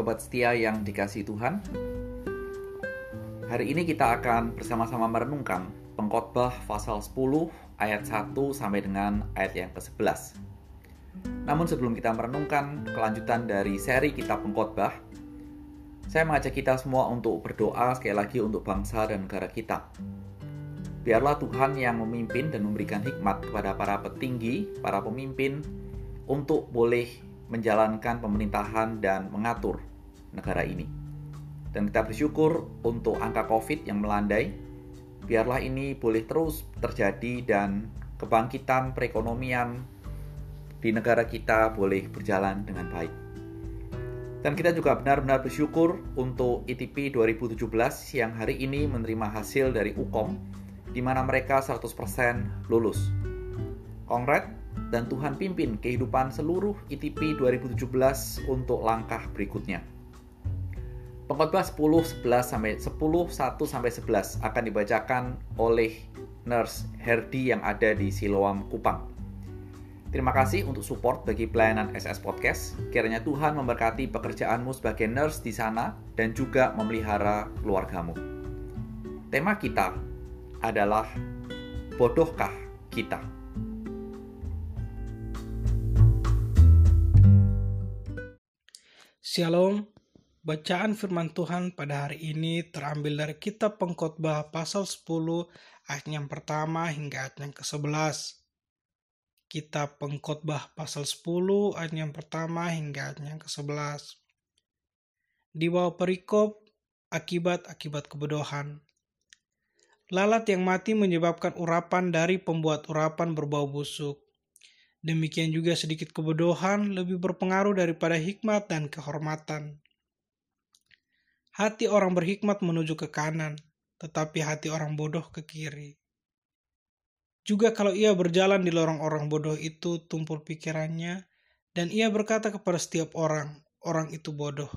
Sobat setia yang dikasih Tuhan, hari ini kita akan bersama-sama merenungkan pengkhotbah pasal 10 ayat 1 sampai dengan ayat yang ke-11. Namun sebelum kita merenungkan kelanjutan dari seri kitab pengkhotbah, saya mengajak kita semua untuk berdoa sekali lagi untuk bangsa dan negara kita. Biarlah Tuhan yang memimpin dan memberikan hikmat kepada para petinggi, para pemimpin, untuk boleh menjalankan pemerintahan dan mengatur negara ini. Dan kita bersyukur untuk angka COVID yang melandai, biarlah ini boleh terus terjadi dan kebangkitan perekonomian di negara kita boleh berjalan dengan baik. Dan kita juga benar-benar bersyukur untuk ITP 2017 yang hari ini menerima hasil dari UKOM, di mana mereka 100% lulus. Kongret dan Tuhan pimpin kehidupan seluruh ITP 2017 untuk langkah berikutnya. Pengkhotbah 10 11 sampai 10 1 sampai 11 akan dibacakan oleh Nurse Herdi yang ada di Siloam Kupang. Terima kasih untuk support bagi pelayanan SS Podcast. Kiranya Tuhan memberkati pekerjaanmu sebagai nurse di sana dan juga memelihara keluargamu. Tema kita adalah bodohkah kita? Shalom, bacaan firman Tuhan pada hari ini terambil dari kitab pengkhotbah pasal 10 ayat yang pertama hingga ayat yang ke-11. Kitab pengkhotbah pasal 10 ayat yang pertama hingga ayat yang ke-11. Di bawah perikop akibat-akibat kebodohan. Lalat yang mati menyebabkan urapan dari pembuat urapan berbau busuk Demikian juga sedikit kebodohan lebih berpengaruh daripada hikmat dan kehormatan. Hati orang berhikmat menuju ke kanan, tetapi hati orang bodoh ke kiri. Juga kalau ia berjalan di lorong orang bodoh itu tumpul pikirannya, dan ia berkata kepada setiap orang, orang itu bodoh.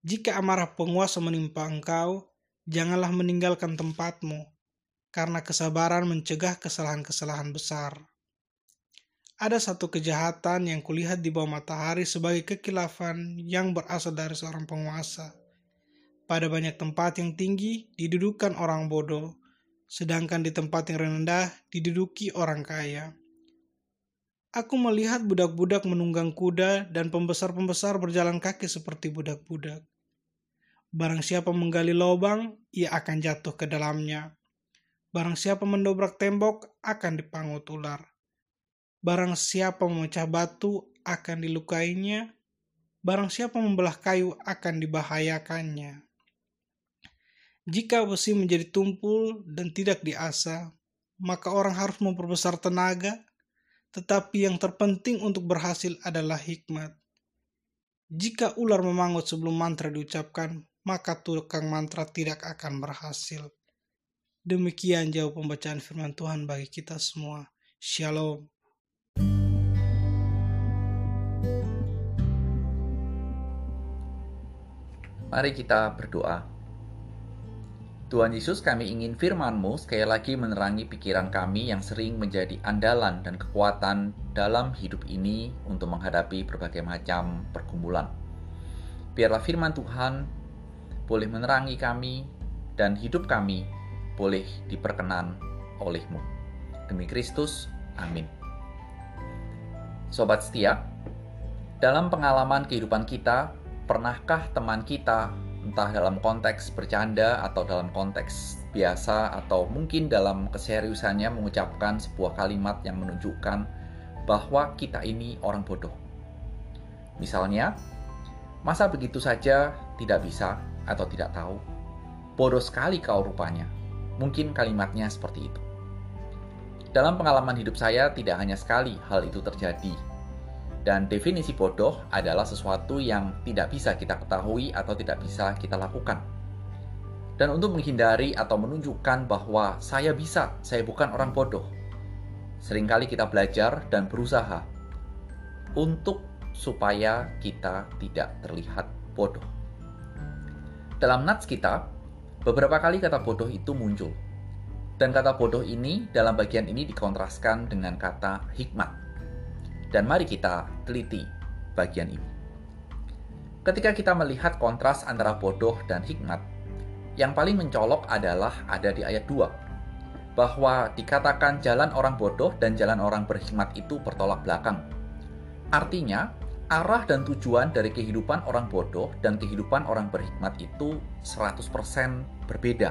Jika amarah penguasa menimpa engkau, janganlah meninggalkan tempatmu, karena kesabaran mencegah kesalahan-kesalahan besar ada satu kejahatan yang kulihat di bawah matahari sebagai kekilafan yang berasal dari seorang penguasa. Pada banyak tempat yang tinggi didudukan orang bodoh, sedangkan di tempat yang rendah diduduki orang kaya. Aku melihat budak-budak menunggang kuda dan pembesar-pembesar berjalan kaki seperti budak-budak. Barang siapa menggali lubang, ia akan jatuh ke dalamnya. Barang siapa mendobrak tembok, akan dipangut ular Barang siapa memecah batu akan dilukainya, barang siapa membelah kayu akan dibahayakannya. Jika besi menjadi tumpul dan tidak diasah, maka orang harus memperbesar tenaga, tetapi yang terpenting untuk berhasil adalah hikmat. Jika ular memangut sebelum mantra diucapkan, maka tukang mantra tidak akan berhasil. Demikian jauh pembacaan firman Tuhan bagi kita semua. Shalom. Mari kita berdoa. Tuhan Yesus, kami ingin firman-Mu sekali lagi menerangi pikiran kami yang sering menjadi andalan dan kekuatan dalam hidup ini untuk menghadapi berbagai macam pergumulan. Biarlah firman Tuhan boleh menerangi kami dan hidup kami boleh diperkenan oleh-Mu. Demi Kristus, amin. Sobat setia, dalam pengalaman kehidupan kita, pernahkah teman kita, entah dalam konteks bercanda atau dalam konteks biasa atau mungkin dalam keseriusannya mengucapkan sebuah kalimat yang menunjukkan bahwa kita ini orang bodoh. Misalnya, masa begitu saja tidak bisa atau tidak tahu? Bodoh sekali kau rupanya. Mungkin kalimatnya seperti itu. Dalam pengalaman hidup saya tidak hanya sekali hal itu terjadi, dan definisi bodoh adalah sesuatu yang tidak bisa kita ketahui atau tidak bisa kita lakukan. Dan untuk menghindari atau menunjukkan bahwa saya bisa, saya bukan orang bodoh. Seringkali kita belajar dan berusaha untuk supaya kita tidak terlihat bodoh. Dalam nats kita, beberapa kali kata bodoh itu muncul. Dan kata bodoh ini dalam bagian ini dikontraskan dengan kata hikmat dan mari kita teliti bagian ini. Ketika kita melihat kontras antara bodoh dan hikmat, yang paling mencolok adalah ada di ayat 2, bahwa dikatakan jalan orang bodoh dan jalan orang berhikmat itu bertolak belakang. Artinya, arah dan tujuan dari kehidupan orang bodoh dan kehidupan orang berhikmat itu 100% berbeda.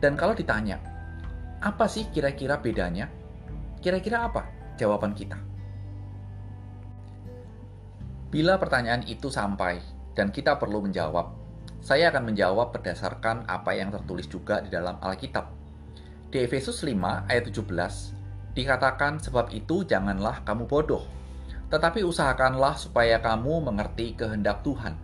Dan kalau ditanya, apa sih kira-kira bedanya? Kira-kira apa jawaban kita? Bila pertanyaan itu sampai dan kita perlu menjawab, saya akan menjawab berdasarkan apa yang tertulis juga di dalam Alkitab. Di Efesus 5 ayat 17 dikatakan sebab itu janganlah kamu bodoh, tetapi usahakanlah supaya kamu mengerti kehendak Tuhan.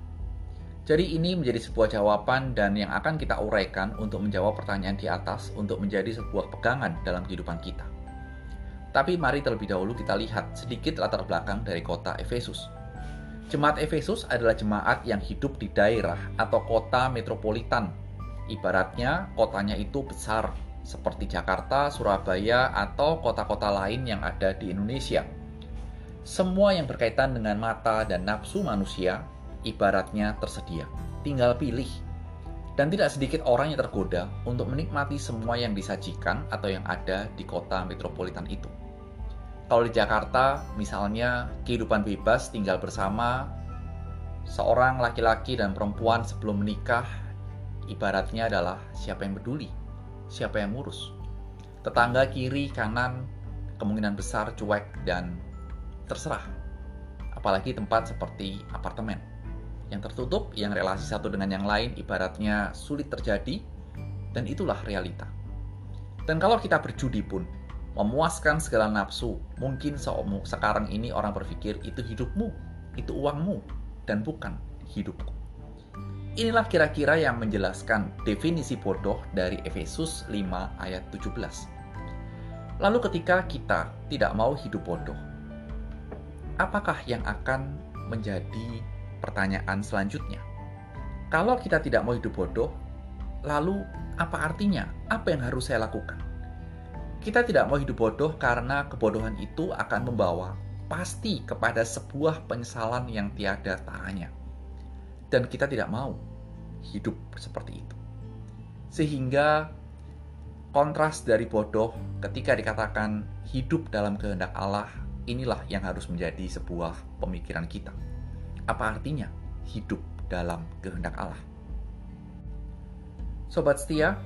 Jadi ini menjadi sebuah jawaban dan yang akan kita uraikan untuk menjawab pertanyaan di atas untuk menjadi sebuah pegangan dalam kehidupan kita. Tapi mari terlebih dahulu kita lihat sedikit latar belakang dari kota Efesus. Jemaat Efesus adalah jemaat yang hidup di daerah atau kota metropolitan. Ibaratnya kotanya itu besar, seperti Jakarta, Surabaya, atau kota-kota lain yang ada di Indonesia. Semua yang berkaitan dengan mata dan nafsu manusia, ibaratnya tersedia. Tinggal pilih. Dan tidak sedikit orang yang tergoda untuk menikmati semua yang disajikan atau yang ada di kota metropolitan itu. Kalau di Jakarta, misalnya kehidupan bebas tinggal bersama seorang laki-laki dan perempuan sebelum menikah, ibaratnya adalah siapa yang peduli, siapa yang ngurus. Tetangga kiri, kanan, kemungkinan besar cuek dan terserah. Apalagi tempat seperti apartemen. Yang tertutup, yang relasi satu dengan yang lain ibaratnya sulit terjadi, dan itulah realita. Dan kalau kita berjudi pun, memuaskan segala nafsu. Mungkin sekarang ini orang berpikir itu hidupmu, itu uangmu, dan bukan hidupku. Inilah kira-kira yang menjelaskan definisi bodoh dari Efesus 5 ayat 17. Lalu ketika kita tidak mau hidup bodoh, apakah yang akan menjadi pertanyaan selanjutnya? Kalau kita tidak mau hidup bodoh, lalu apa artinya? Apa yang harus saya lakukan? Kita tidak mau hidup bodoh karena kebodohan itu akan membawa pasti kepada sebuah penyesalan yang tiada taranya. Dan kita tidak mau hidup seperti itu. Sehingga kontras dari bodoh ketika dikatakan hidup dalam kehendak Allah, inilah yang harus menjadi sebuah pemikiran kita. Apa artinya hidup dalam kehendak Allah? Sobat setia,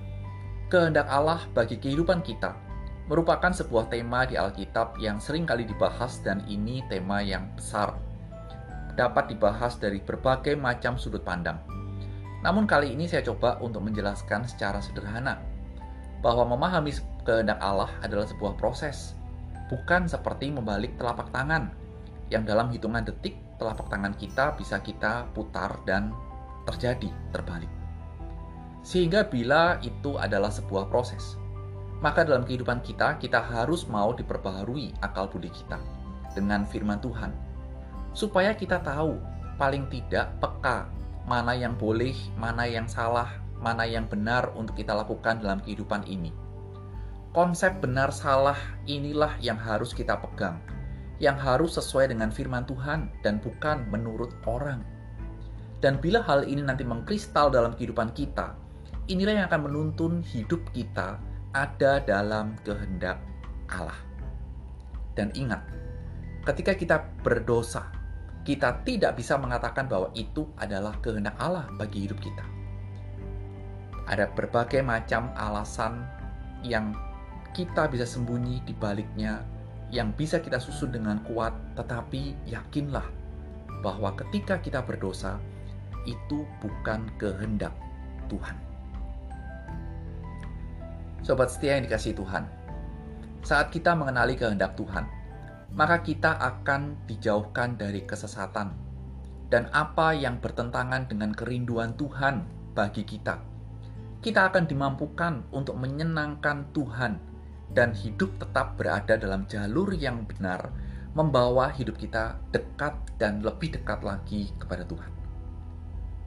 kehendak Allah bagi kehidupan kita merupakan sebuah tema di Alkitab yang sering kali dibahas dan ini tema yang besar. Dapat dibahas dari berbagai macam sudut pandang. Namun kali ini saya coba untuk menjelaskan secara sederhana bahwa memahami kehendak Allah adalah sebuah proses, bukan seperti membalik telapak tangan yang dalam hitungan detik telapak tangan kita bisa kita putar dan terjadi terbalik. Sehingga bila itu adalah sebuah proses, maka dalam kehidupan kita, kita harus mau diperbaharui akal budi kita dengan firman Tuhan. Supaya kita tahu, paling tidak peka mana yang boleh, mana yang salah, mana yang benar untuk kita lakukan dalam kehidupan ini. Konsep benar salah inilah yang harus kita pegang, yang harus sesuai dengan firman Tuhan dan bukan menurut orang. Dan bila hal ini nanti mengkristal dalam kehidupan kita, inilah yang akan menuntun hidup kita ada dalam kehendak Allah. Dan ingat, ketika kita berdosa, kita tidak bisa mengatakan bahwa itu adalah kehendak Allah bagi hidup kita. Ada berbagai macam alasan yang kita bisa sembunyi di baliknya, yang bisa kita susun dengan kuat, tetapi yakinlah bahwa ketika kita berdosa, itu bukan kehendak Tuhan. Sobat setia yang dikasih Tuhan, saat kita mengenali kehendak Tuhan, maka kita akan dijauhkan dari kesesatan dan apa yang bertentangan dengan kerinduan Tuhan bagi kita. Kita akan dimampukan untuk menyenangkan Tuhan dan hidup tetap berada dalam jalur yang benar, membawa hidup kita dekat dan lebih dekat lagi kepada Tuhan.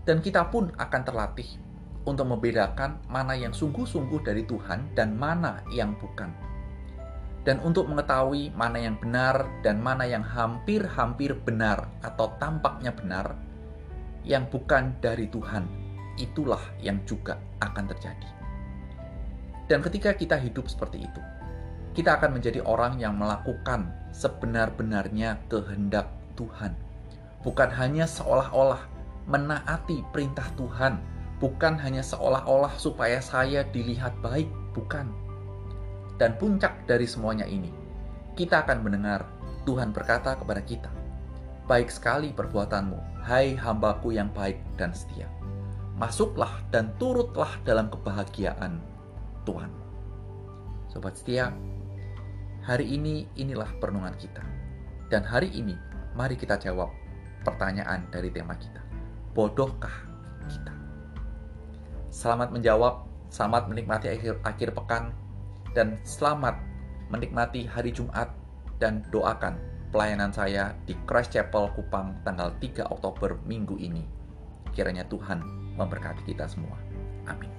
Dan kita pun akan terlatih untuk membedakan mana yang sungguh-sungguh dari Tuhan dan mana yang bukan. Dan untuk mengetahui mana yang benar dan mana yang hampir-hampir benar atau tampaknya benar, yang bukan dari Tuhan, itulah yang juga akan terjadi. Dan ketika kita hidup seperti itu, kita akan menjadi orang yang melakukan sebenar-benarnya kehendak Tuhan. Bukan hanya seolah-olah menaati perintah Tuhan, bukan hanya seolah-olah supaya saya dilihat baik, bukan. Dan puncak dari semuanya ini, kita akan mendengar Tuhan berkata kepada kita, Baik sekali perbuatanmu, hai hambaku yang baik dan setia. Masuklah dan turutlah dalam kebahagiaan Tuhan. Sobat setia, hari ini inilah perenungan kita. Dan hari ini, mari kita jawab pertanyaan dari tema kita. Bodohkah kita? Selamat menjawab, selamat menikmati akhir, akhir pekan, dan selamat menikmati hari Jumat dan doakan pelayanan saya di Christ Chapel Kupang tanggal 3 Oktober minggu ini. Kiranya Tuhan memberkati kita semua. Amin.